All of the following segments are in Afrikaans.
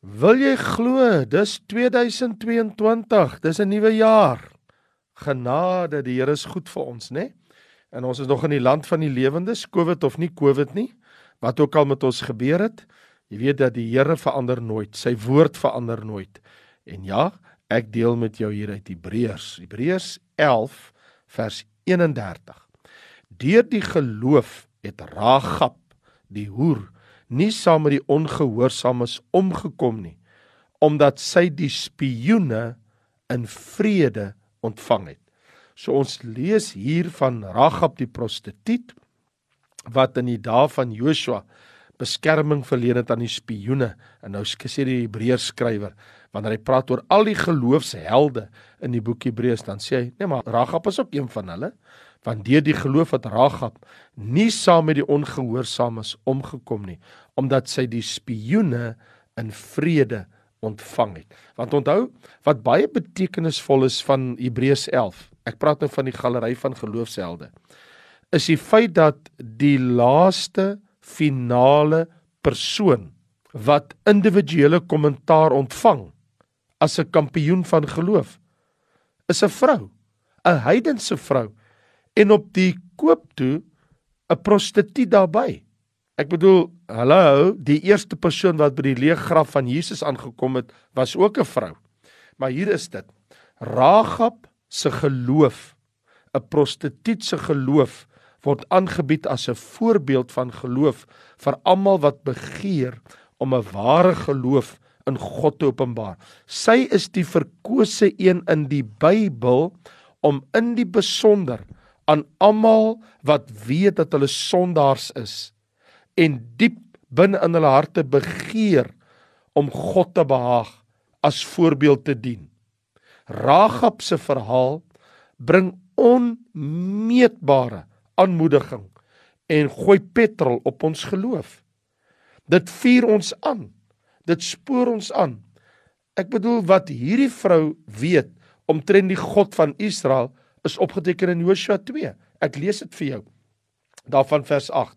Wil jy glo, dis 2022, dis 'n nuwe jaar. Genade, die Here is goed vir ons, né? En ons is nog in die land van die lewendes, Covid of nie Covid nie. Wat ook al met ons gebeur het, jy weet dat die Here verander nooit, sy woord verander nooit. En ja, ek deel met jou hier uit Hebreërs, Hebreërs 11 vers 31. Deur die geloof het Ragab die hoer nie saam met die ongehoorsaames omgekom nie omdat sy die spioene in vrede ontvang het. So ons lees hier van Ragab die prostituut wat in die dae van Joshua beskerming verleen het aan die spioene en nou sê die Hebreërs skrywer wanneer hy praat oor al die geloofshelde in die boek Hebreërs dan sê hy nee maar Ragab is ook een van hulle want deur die geloof het Ragab nie saam met die ongehoorsaames omgekom nie omdat sy die spioene in vrede ontvang het. Want onthou wat baie betekenisvol is van Hebreërs 11. Ek praat nou van die galery van geloofshelde. Is die feit dat die laaste finale persoon wat individuele kommentaar ontvang as 'n kampioen van geloof is 'n vrou, 'n heidense vrou en op die koop toe 'n prostituut daarbey. Ek bedoel, hallo, die eerste persoon wat by die leë graf van Jesus aangekom het, was ook 'n vrou. Maar hier is dit. Ragab se geloof, 'n prostituut se geloof word aangebied as 'n voorbeeld van geloof vir almal wat begeer om 'n ware geloof in God te openbaar. Sy is die verkose een in die Bybel om in die besonder aan almal wat weet dat hulle sondaars is en diep binne in hulle harte begeer om God te behaag as voorbeeld te dien. Ragab se verhaal bring onmeetbare aanmoediging en gooi petrol op ons geloof. Dit vuur ons aan. Dit spoor ons aan. Ek bedoel wat hierdie vrou weet omtrent die God van Israel is opgeteken in Josua 2. Ek lees dit vir jou. Daarvan vers 8.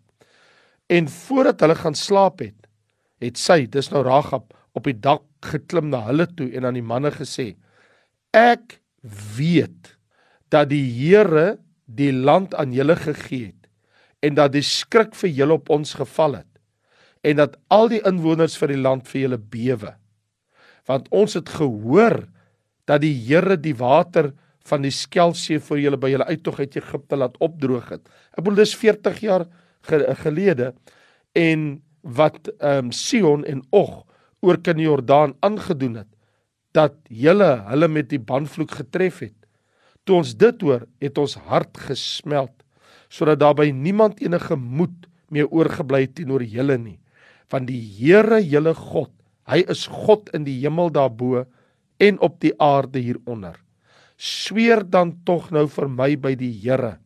En voordat hulle gaan slaap het, het sy, dis nou Ragab, op die dak geklim na hulle toe en aan die manne gesê: Ek weet dat die Here die land aan julle gegee het en dat die skrik vir julle op ons geval het en dat al die inwoners vir die land vir julle bewe. Want ons het gehoor dat die Here die water van die Skelsee vir julle by julle uittog uit Egipte laat opdroog het. Ek bedoel dis 40 jaar gelede en wat ehm um, Sion en Og oor kan die Jordaan aangedoen het dat julle hulle met die banvloek getref het. Toe ons dit hoor, het ons hart gesmeld sodat daarby niemand enige moed meer oorgebly het teenoor julle nie van die Here julle God. Hy is God in die hemel daarbo en op die aarde hieronder. Sweer dan tog nou vir my by die Here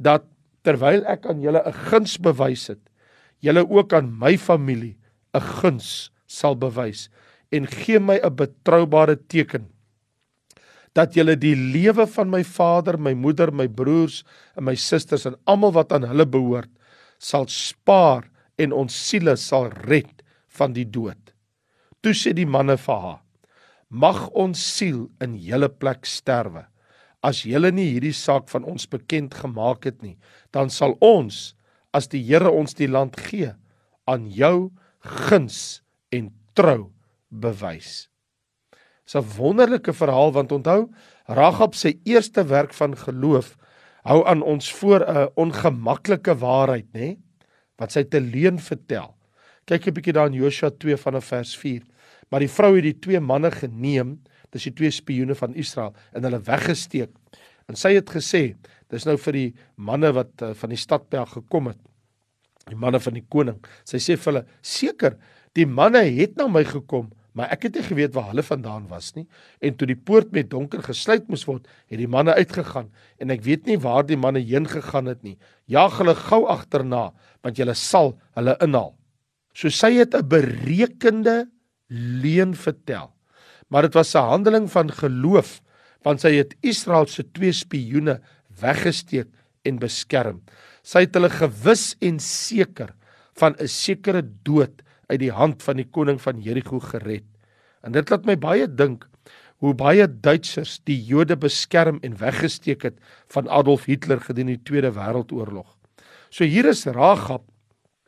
dat terwyl ek aan julle 'n guns bewys het, julle ook aan my familie 'n guns sal bewys en gee my 'n betroubare teken dat julle die lewe van my vader, my moeder, my broers en my susters en almal wat aan hulle behoort sal spaar en ons siele sal red van die dood. Toe sê die manne vir haar: Mag ons siel in julle plek sterwe. As julle nie hierdie saak van ons bekend gemaak het nie, dan sal ons, as die Here ons die land gee, aan jou guns en trou bewys. Dis 'n wonderlike verhaal want onthou, Ragab se eerste werk van geloof hou aan ons voor 'n ongemaklike waarheid, nê? Wat sy te leen vertel. Kyk 'n bietjie daar in Josua 2 vanaf vers 4. Maar die vrou het die twee manne geneem, dis die twee spioene van Israel, en hulle weggesteek. En sy het gesê, dis nou vir die manne wat uh, van die stad haar gekom het. Die manne van die koning. Sy sê vir hulle, seker, die manne het na my gekom maar ek het nie geweet waar hulle vandaan was nie en toe die poort met donker gesluit moes word het die manne uitgegaan en ek weet nie waar die manne heen gegaan het nie jaag hulle gou agterna want julle sal hulle inhaal so sy het 'n berekende leuen vertel maar dit was 'n handeling van geloof want sy het Israel se twee spioene weggesteek en beskerm sy het hulle gewis en seker van 'n sekere dood uit die hand van die koning van Jerigo gered. En dit laat my baie dink hoe baie Duitsers die Jode beskerm en weggesteek het van Adolf Hitler gedurende die Tweede Wêreldoorlog. So hier is Ragab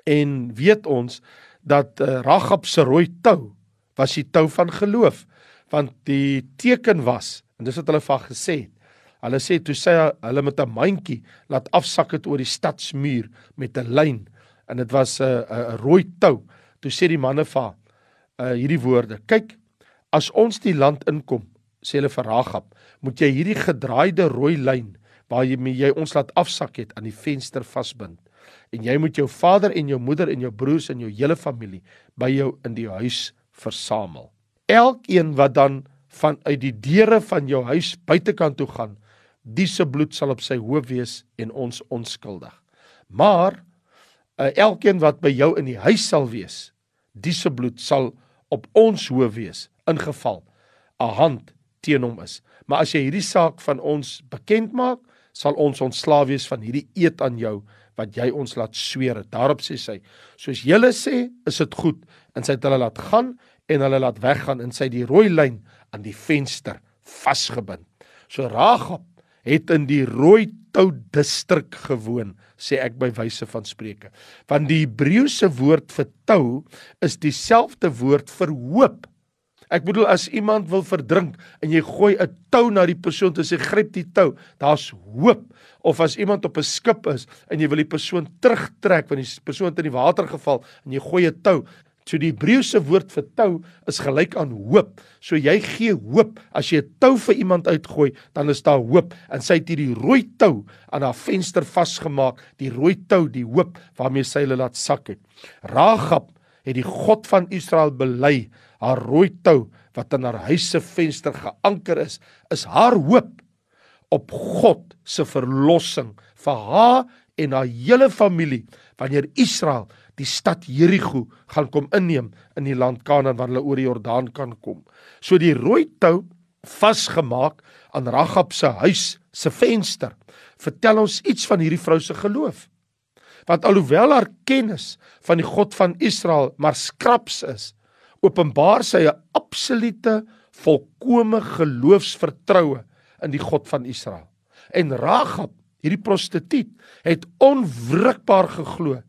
en weet ons dat uh, Ragab se rooi tou was die tou van geloof want die teken was en dis wat hulle van gesê het hulle sê toe sê hulle met 'n mandjie laat afsak het oor die stadsmuur met 'n lyn en dit was 'n uh, 'n uh, rooi tou toe sê die manne van uh, hierdie woorde kyk as ons die land inkom sê hulle vir Ragab moet jy hierdie gedraaide rooi lyn waar jy jy ons laat afsak het aan die venster vasbind en jy moet jou vader en jou moeder en jou broers en jou hele familie by jou in die huis versamel. Elkeen wat dan vanuit die deure van jou huis buitekant toe gaan, dis se bloed sal op sy hoof wees en ons onskuldig. Maar uh, elkeen wat by jou in die huis sal wees, dis se bloed sal op ons hoof wees ingeval 'n hand teen hom is. Maar as jy hierdie saak van ons bekend maak, sal ons ontslaaf wees van hierdie eed aan jou wat jy ons laat sweer. Daarop sê sy: "Soos julle sê, is dit goed." En sy het hulle laat gaan en hulle laat weggaan en sy het die rooi lyn aan die venster vasgebind. So Ragab het in die rooi tou distrik gewoon, sê ek by wyse van spreuke. Want die Hebreëse woord vir tou is dieselfde woord vir hoop. Ek bedoel as iemand wil verdrink en jy gooi 'n tou na die persoon toe sê gryp die tou, daar's hoop. Of as iemand op 'n skip is en jy wil die persoon terugtrek want die persoon het in die water geval en jy gooi 'n tou. So die Hebreëse woord vir tou is gelyk aan hoop. So jy gee hoop as jy 'n tou vir iemand uitgooi, dan is daar hoop. En sy het hierdie rooi tou aan haar venster vasgemaak, die rooi tou, die hoop waarmee sy hulle laat sak het. Ragab het die God van Israel bely haar rooi tou wat aan haar huis se venster geanker is, is haar hoop op God se verlossing vir haar en haar hele familie wanneer Israel die stad Jerigo gaan kom inneem in die land Kanaan waar hulle oor die Jordaan kan kom. So die rooi tou vasgemaak aan Ragab se huis se venster vertel ons iets van hierdie vrou se geloof. Want alhoewel haar kennis van die God van Israel maar skraps is, openbaar sy 'n absolute volkomme geloofsvertroue in die God van Israel. En Ragab, hierdie prostituut, het onwrikbaar geglo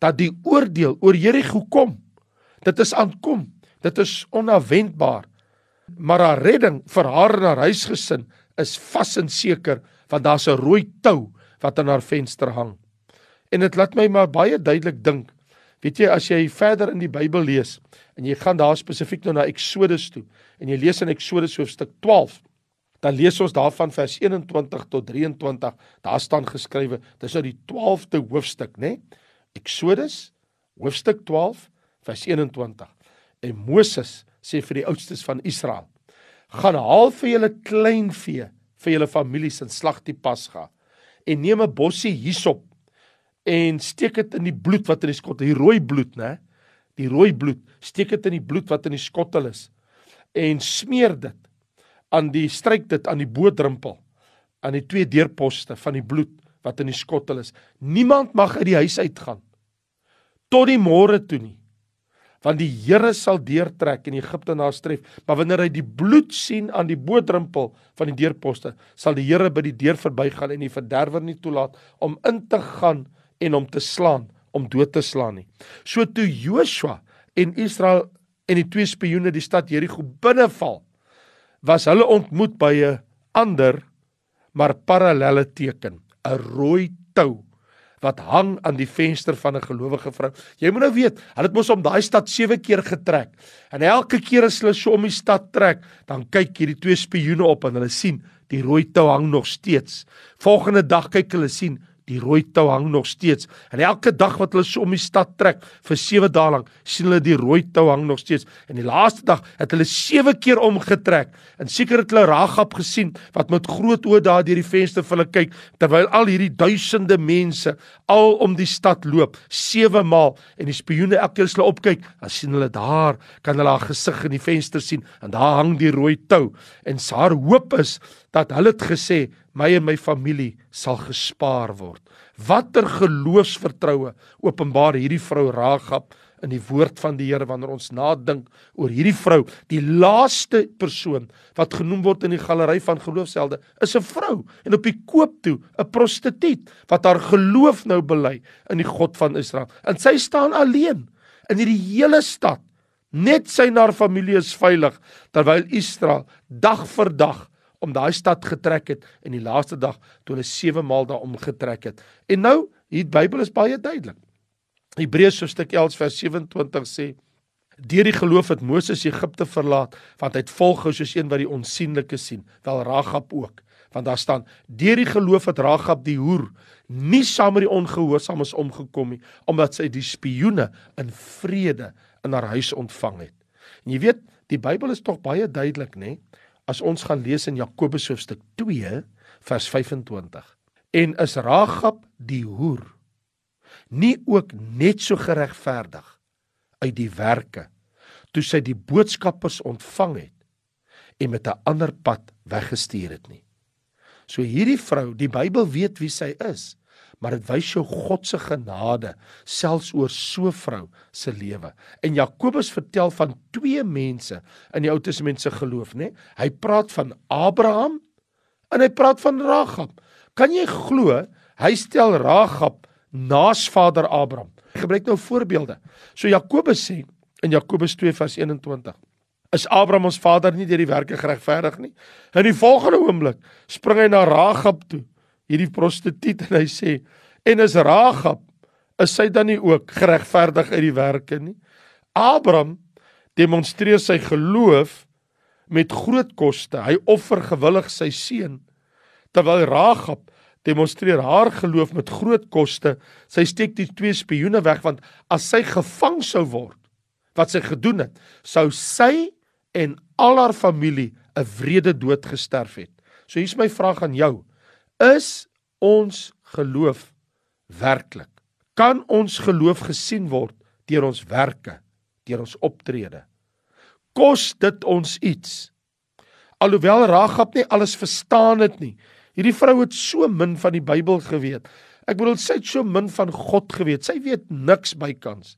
dat die oordeel oor Jerigo kom. Dit is aankom. Dit is onverwendbaar. Maar haar redding vir haar en haar huisgesin is vas en seker want daar's 'n rooi tou wat aan haar venster hang. En dit laat my maar baie duidelik dink. Weet jy as jy verder in die Bybel lees en jy gaan daar spesifiek nou na Eksodus toe en jy lees in Eksodus hoofstuk 12 dan lees ons daarvan vers 21 tot 23 daar staan geskrywe dis nou die 12de hoofstuk nê nee? Eksodus hoofstuk 12 vers 21 en Moses sê vir die oudstes van Israel gaan haal vir julle kleinvee vir julle families en slag die pasga en neem 'n bossie hysop en steek dit in die bloed wat in die skottel, die rooi bloed, né? Die rooi bloed, steek dit in die bloed wat in die skottel is en smeer dit aan die stryk dit aan die bodrempel aan die twee deurposte van die bloed wat in die skottel is. Niemand mag uit die huis uitgaan tot die môre toe nie. Want die Here sal deurtrek en Egipte nastref, maar wanneer hy die bloed sien aan die bodrempel van die deurposte, sal die Here by die deur verbygaan en die verderwer nie toelaat om in te gaan en om te slaan, om dood te slaan nie. So toe Joshua en Israel en die twee spioene die stad Jerigo binneval, was hulle ontmoet by 'n ander maar parallelle teken, 'n rooi tou wat hang aan die venster van 'n gelowige vrou. Jy moet nou weet, hulle het mos om daai stad 7 keer getrek. En elke keer as hulle so om die stad trek, dan kyk hierdie twee spioene op en hulle sien die rooi tou hang nog steeds. Volgende dag kyk hulle sien Die rooi tou hang nog steeds. En elke dag wat hulle so om die stad trek vir 7 dae lank, sien hulle die rooi tou hang nog steeds. En die laaste dag het hulle 7 keer omgetrek. En seker het hulle Ragab gesien wat met groot oë daar deur die venster vir hulle kyk terwyl al hierdie duisende mense al om die stad loop 7 maal en die spioene elke keer as hulle opkyk, dan sien hulle daar kan hulle haar gesig in die venster sien en daar hang die rooi tou. En haar hoop is dat hulle het gesê my en my familie sal gespaar word. Watter geloofsvertroue openbaar hierdie vrou Ragab in die woord van die Here wanneer ons nadink oor hierdie vrou, die laaste persoon wat genoem word in die galery van geloofshelde, is 'n vrou en op die koop toe 'n prostituut wat haar geloof nou bely in die God van Israel. En sy staan alleen in hierdie hele stad. Net sy en haar familie is veilig terwyl Israel dag vir dag om daai stad getrek het en die laaste dag toe hulle 7 maal daar omgetrek het. En nou, die Bybel is baie duidelik. Hebreërs hoofstuk 11 vers 27 sê Deur die geloof het Moses Egipte verlaat want hy het volgehou soos een wat die onsigbare sien, wel Ragab ook. Want daar staan: Deur die geloof het Ragab die hoer nie saam met die ongehoorsaames omgekom nie, omdat sy die spioene in vrede in haar huis ontvang het. En jy weet, die Bybel is tog baie duidelik, nê? As ons gaan lees in Jakobus hoofstuk 2 vers 25. En is Ragab die hoer nie ook net so geregverdig uit die werke toe sy die boodskappers ontvang het en met 'n ander pad weggestuur het nie. So hierdie vrou, die Bybel weet wie sy is, maar dit wys jou God se genade selfs oor so 'n vrou se lewe. En Jakobus vertel van twee mense in die Ou Testament se geloof, nê? Hy praat van Abraham en hy praat van Ragab. Kan jy glo hy stel Ragab naas vader Abraham. Ek gebruik nou voorbeelde. So Jakobus sê in Jakobus 2 vers 21 is Abraham ons vader nie deur die werke geregverdig nie. In die volgende oomblik spring hy na Ragab toe, hierdie prostituut en hy sê en is Ragab is sy dan nie ook geregverdig uit die werke nie? Abraham demonstreer sy geloof met groot koste. Hy offer gewillig sy seun terwyl Ragab demonstreer haar geloof met groot koste. Sy steek die twee spioene weg want as sy gevang sou word wat sy gedoen het, sou sy en al haar familie 'n wrede dood gesterf het. So hier's my vraag aan jou. Is ons geloof werklik? Kan ons geloof gesien word deur ons werke, deur ons optrede? Kos dit ons iets? Alhoewel Ragab nie alles verstaan het nie, Hierdie vrou het so min van die Bybel geweet. Ek bedoel sy het so min van God geweet. Sy weet niks bykans.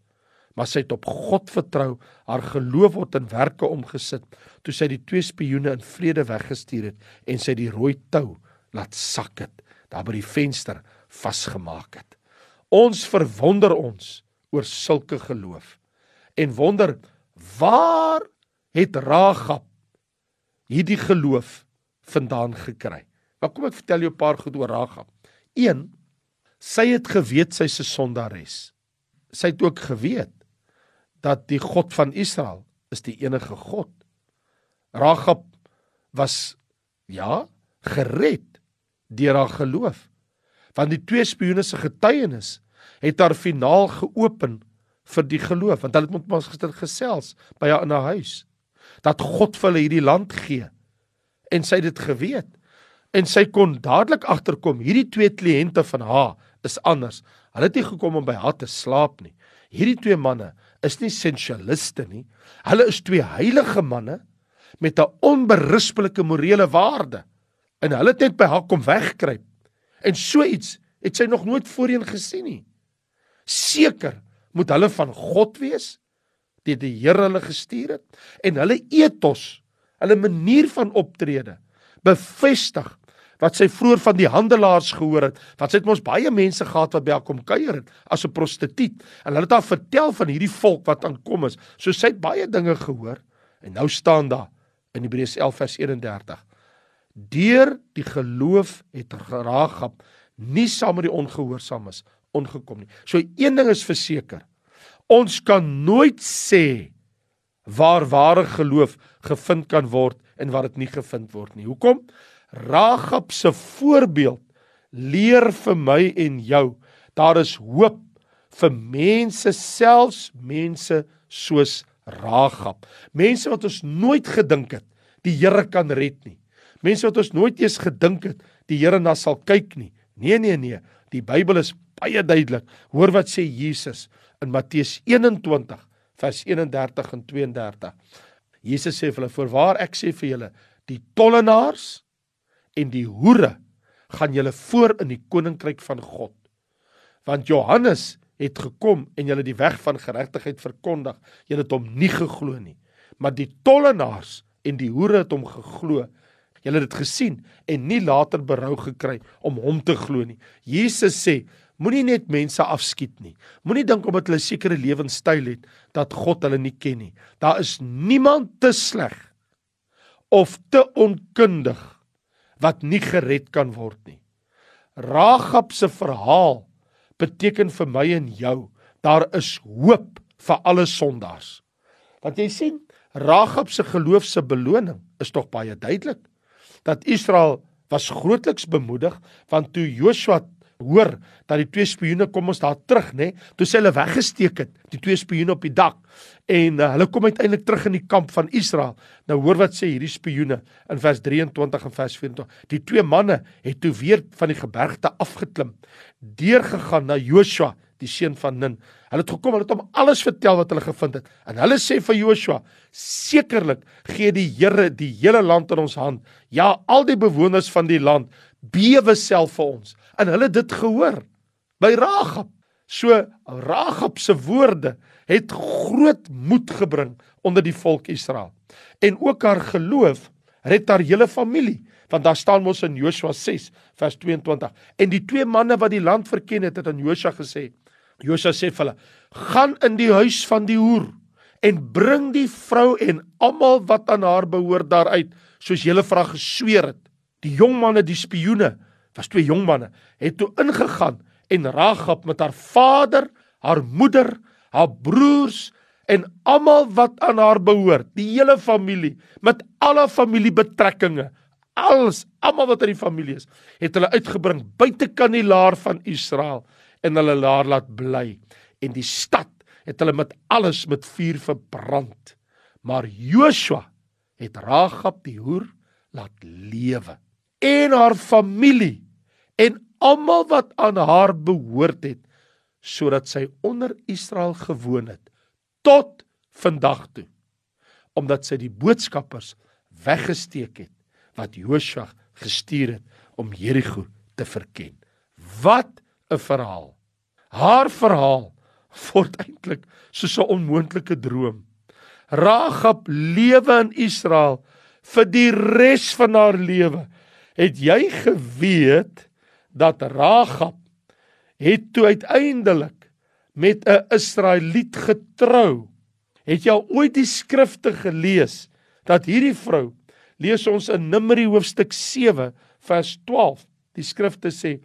Maar sy het op God vertrou, haar geloof word in werke omgesit toe sy die twee spioene in vrede weggestuur het en sy die rooi tou laat sak het daar by die venster vasgemaak het. Ons verwonder ons oor sulke geloof en wonder waar het Ragab hierdie geloof vandaan gekry? Maar kom ek vertel jou 'n paar goed oor Ragab. 1. Sy het geweet sy's 'n sondares. Sy het ook geweet dat die God van Israel is die enige God. Ragab was ja, gered deur haar geloof. Want die twee spioene se getuienis het haar finaal geopen vir die geloof, want hulle het met ons gister gesels by haar in haar huis dat God vir hulle hierdie land gee. En sy het dit geweet en sy kon dadelik agterkom hierdie twee kliënte van haar is anders. Hulle het nie gekom om by haar te slaap nie. Hierdie twee manne is nie sensualiste nie. Hulle is twee heilige manne met 'n onberispelike morele waarde. En hulle het net by haar kom wegkruip. En so iets het sy nog nooit voorheen gesien nie. Seker moet hulle van God wees, dit die Here hulle gestuur het en hulle ethos, hulle manier van optrede bevestig wat sy vroeër van die handelaars gehoor het, want sy het mos baie mense gehad wat by haar kom kuier het as 'n prostituut en hulle het haar vertel van hierdie volk wat aankom is. So sy het baie dinge gehoor en nou staan daar in Hebreërs 11 vers 31. Deur die geloof het Ragab nie saam met die ongehoorsaames ongekom nie. So een ding is verseker. Ons kan nooit sê waar ware geloof gevind kan word en waar dit nie gevind word nie. Hoekom? Ragab se voorbeeld leer vir my en jou daar is hoop vir mense selfs mense soos Ragab. Mense wat ons nooit gedink het die Here kan red nie. Mense wat ons nooit eens gedink het die Here na sal kyk nie. Nee nee nee, die Bybel is baie duidelik. Hoor wat sê Jesus in Matteus 21 vers 31 en 32. Jesus sê vir hulle: "Voorwaar ek sê vir julle, die tollenaars en die hoere gaan julle voor in die koninkryk van God. Want Johannes het gekom en julle die weg van geregtigheid verkondig, julle het hom nie geglo nie. Maar die tollenaars en die hoere het hom geglo. Julle het dit gesien en nie later berou gekry om hom te glo nie. Jesus sê, moenie net mense afskiet nie. Moenie dink omdat hulle 'n sekere lewenstyl het dat God hulle nie ken nie. Daar is niemand te sleg of te onkundig wat nie gered kan word nie. Ragab se verhaal beteken vir my en jou daar is hoop vir alle sondaars. Want jy sien, Ragab se geloof se beloning is tog baie duidelik. Dat Israel was grootliks bemoedig want toe Joshua hoor dat die twee spioene kom ons daar terug nê, toe sê hulle weggesteek het, die twee spioene op die dak en uh, hulle kom uiteindelik terug in die kamp van Israel. Nou hoor wat sê hierdie spioene in vers 23 en vers 24. Die twee manne het toe weer van die gebergte afgeklim, deurgegaan na Joshua die seun van Nun. Hulle het gekom, hulle het hom alles vertel wat hulle gevind het. En hulle sê vir Joshua: "Sekerlik gee die Here die hele land in ons hand. Ja, al die bewoners van die land bewe self vir ons." En hulle dit gehoor by Ragab. So Ragab se woorde het groot moed gebring onder die volk Israel. En ook haar geloof red haar hele familie want daar staan mos in Joshua 6 vers 22 en die twee manne wat die land verken het het aan Joshua gesê Josua sê vir hulle: "Gaan in die huis van die hoer en bring die vrou en almal wat aan haar behoort daaruit, soos julle vra gesweer het." Die jong manne, die spioene, was twee jong manne, het toe ingegaan en Ragab met haar vader, haar moeder, haar broers en almal wat aan haar behoort, die hele familie met alle familiebetrekkinge, alles, almal wat in die familie is, het hulle uitgebring buite kanilaar van Israel en hulle daar laat bly. En die stad het hulle met alles met vuur verbrand. Maar Joshua het Ragab die hoer laat lewe en haar familie en almal wat aan haar behoort het sodat sy onder Israel gewoon het tot vandag toe omdat sy die boodskappers weggesteek het wat Joshua gestuur het om Jerigo te verken wat 'n verhaal Haar verhaal word eintlik soos 'n onmoontlike droom. Ragab lewe in Israel vir die res van haar lewe. Het jy geweet dat Ragab het toe uiteindelik met 'n Israeliet getrou? Het jy al ooit die skrifte gelees dat hierdie vrou lees ons in Numeri hoofstuk 7 vers 12. Die skrifte sê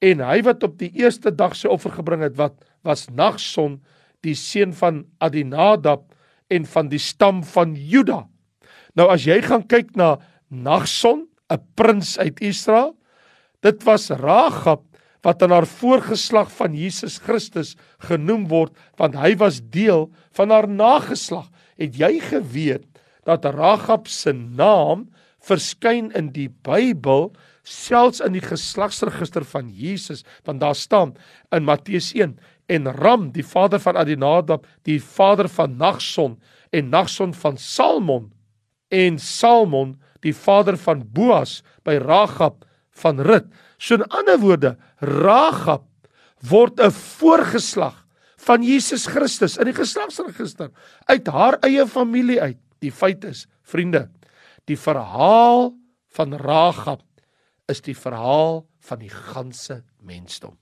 en hy wat op die eerste dag sy offer gebring het wat was Nagson die seun van Adinadab en van die stam van Juda. Nou as jy gaan kyk na Nagson, 'n prins uit Israel, dit was Ragab wat aan haar voorgeslag van Jesus Christus genoem word want hy was deel van haar nageslag. Het jy geweet dat Ragab se naam verskyn in die Bybel selfs in die geslagsregister van Jesus want daar staan in Matteus 1 en Ram die vader van Adinadab die vader van Nagson en Nagson van Salmon en Salmon die vader van Boas by Ragab van Rut so in ander woorde Ragab word 'n voorgeslag van Jesus Christus in die geslagsregister uit haar eie familie uit die feit is vriende die verhaal van Ragab is die verhaal van die ganse mensdom.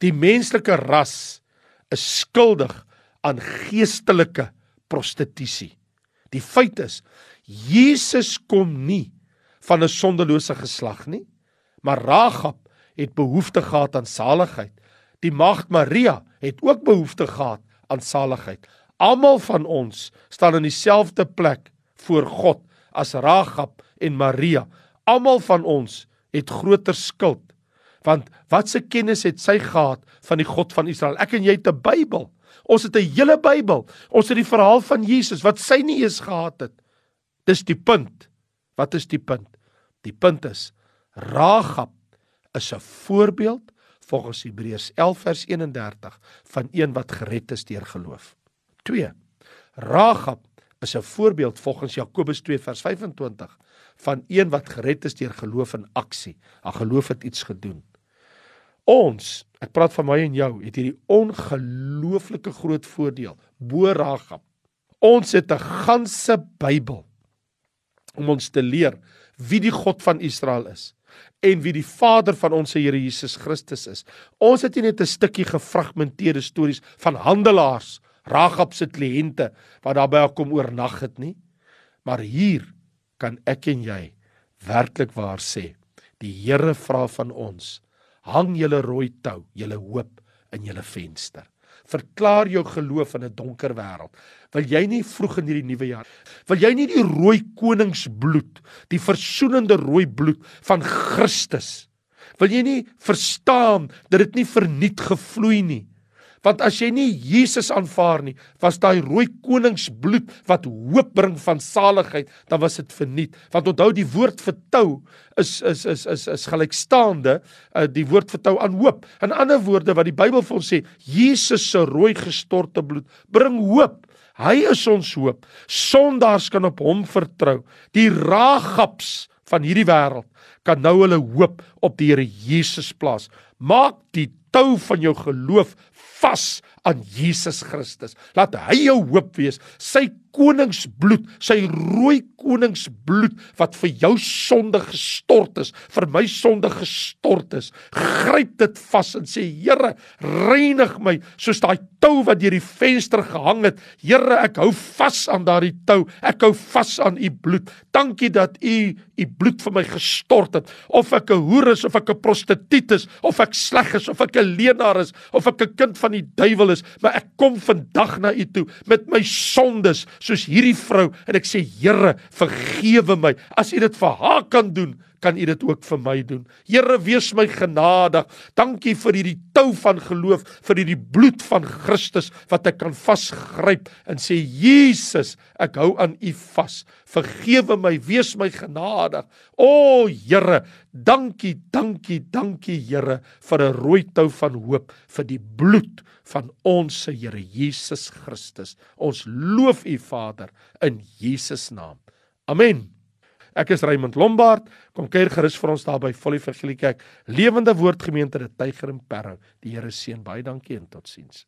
Die menslike ras is skuldig aan geestelike prostitusie. Die feit is Jesus kom nie van 'n sondelose geslag nie, maar Ragab het behoefte gehad aan saligheid. Die maagd Maria het ook behoefte gehad aan saligheid. Almal van ons staan in dieselfde plek voor God as Ragab en Maria. Almal van ons het groter skuld. Want watse kennis het sy gehad van die God van Israel? Ek en jy het 'n Bybel. Ons het 'n hele Bybel. Ons het die verhaal van Jesus wat sy nie eens gehad het. Dis die punt. Wat is die punt? Die punt is Ragab is 'n voorbeeld volgens Hebreërs 11 vers 31 van een wat gered is deur geloof. 2. Ragab is 'n voorbeeld volgens Jakobus 2 vers 25 van een wat gered is deur geloof in aksie. Haar geloof het iets gedoen. Ons, ek praat van my en jou, het hierdie ongelooflike groot voordeel bo Ragab. Ons het 'n ganse Bybel om ons te leer wie die God van Israel is en wie die Vader van ons Here Jesus Christus is. Ons het nie net 'n stukkie gefragmenteerde stories van handelaars, Ragab se kliënte wat daar by haar kom oornag het nie, maar hier kan ek en jy werklik waar sê, die Here vra van ons hang julle rooi tou, julle hoop in julle venster. Verklaar jou geloof in 'n donker wêreld. Wil jy nie vroeg in hierdie nuwe jaar, wil jy nie die rooi koningsbloed, die versoenende rooi bloed van Christus, wil jy nie verstaan dat dit nie verniet gevloei nie, Want as jy nie Jesus aanvaar nie, was daai rooi koningsbloed wat hoop bring van saligheid, dan was dit verniet. Want onthou die woord vertou is is is is is gelykstaande uh, die woord vertou aan hoop. In ander woorde wat die Bybel vir ons sê, Jesus se rooi gestorte bloed bring hoop. Hy is ons hoop. Sondaars kan op hom vertrou. Die Ragabs van hierdie wêreld kan nou hulle hoop op die Here Jesus plaas. Maak die tou van jou geloof vas aan Jesus Christus. Laat hy jou hoop wees. Sy koningsbloed, sy rooi koningsbloed wat vir jou sonde gestort is, vir my sonde gestort is. Gryp dit vas en sê Here, reinig my soos daai tou wat deur die venster gehang het. Here, ek hou vas aan daardie tou. Ek hou vas aan u bloed. Dankie dat u u bloed vir my gestort het. Of ek 'n hoer is of ek 'n prostituut is of ek sleg is of ek 'n leenaar is of ek 'n kind van die duiwel is, maar ek kom vandag na u toe met my sondes soos hierdie vrou en ek sê Here, vergewe my. As u dit vir haar kan doen, kan u dit ook vir my doen. Here, wees my genadig. Dankie vir hierdie tou van geloof, vir hierdie bloed van Christus wat ek kan vasgryp en sê Jesus, ek hou aan u vas. Vergewe my, wees my genadig. O Here, dankie, dankie, dankie Here vir 'n rooi tou van hoop vir die bloed van ons se Here Jesus Christus. Ons loof U Vader in Jesus naam. Amen. Ek is Raymond Lombard. Kom kuier gerus vir ons daar by Volle Evangelie Kerk, Lewende Woord Gemeente, die Tyger en Parow. Die Here seën baie dankie en totsiens.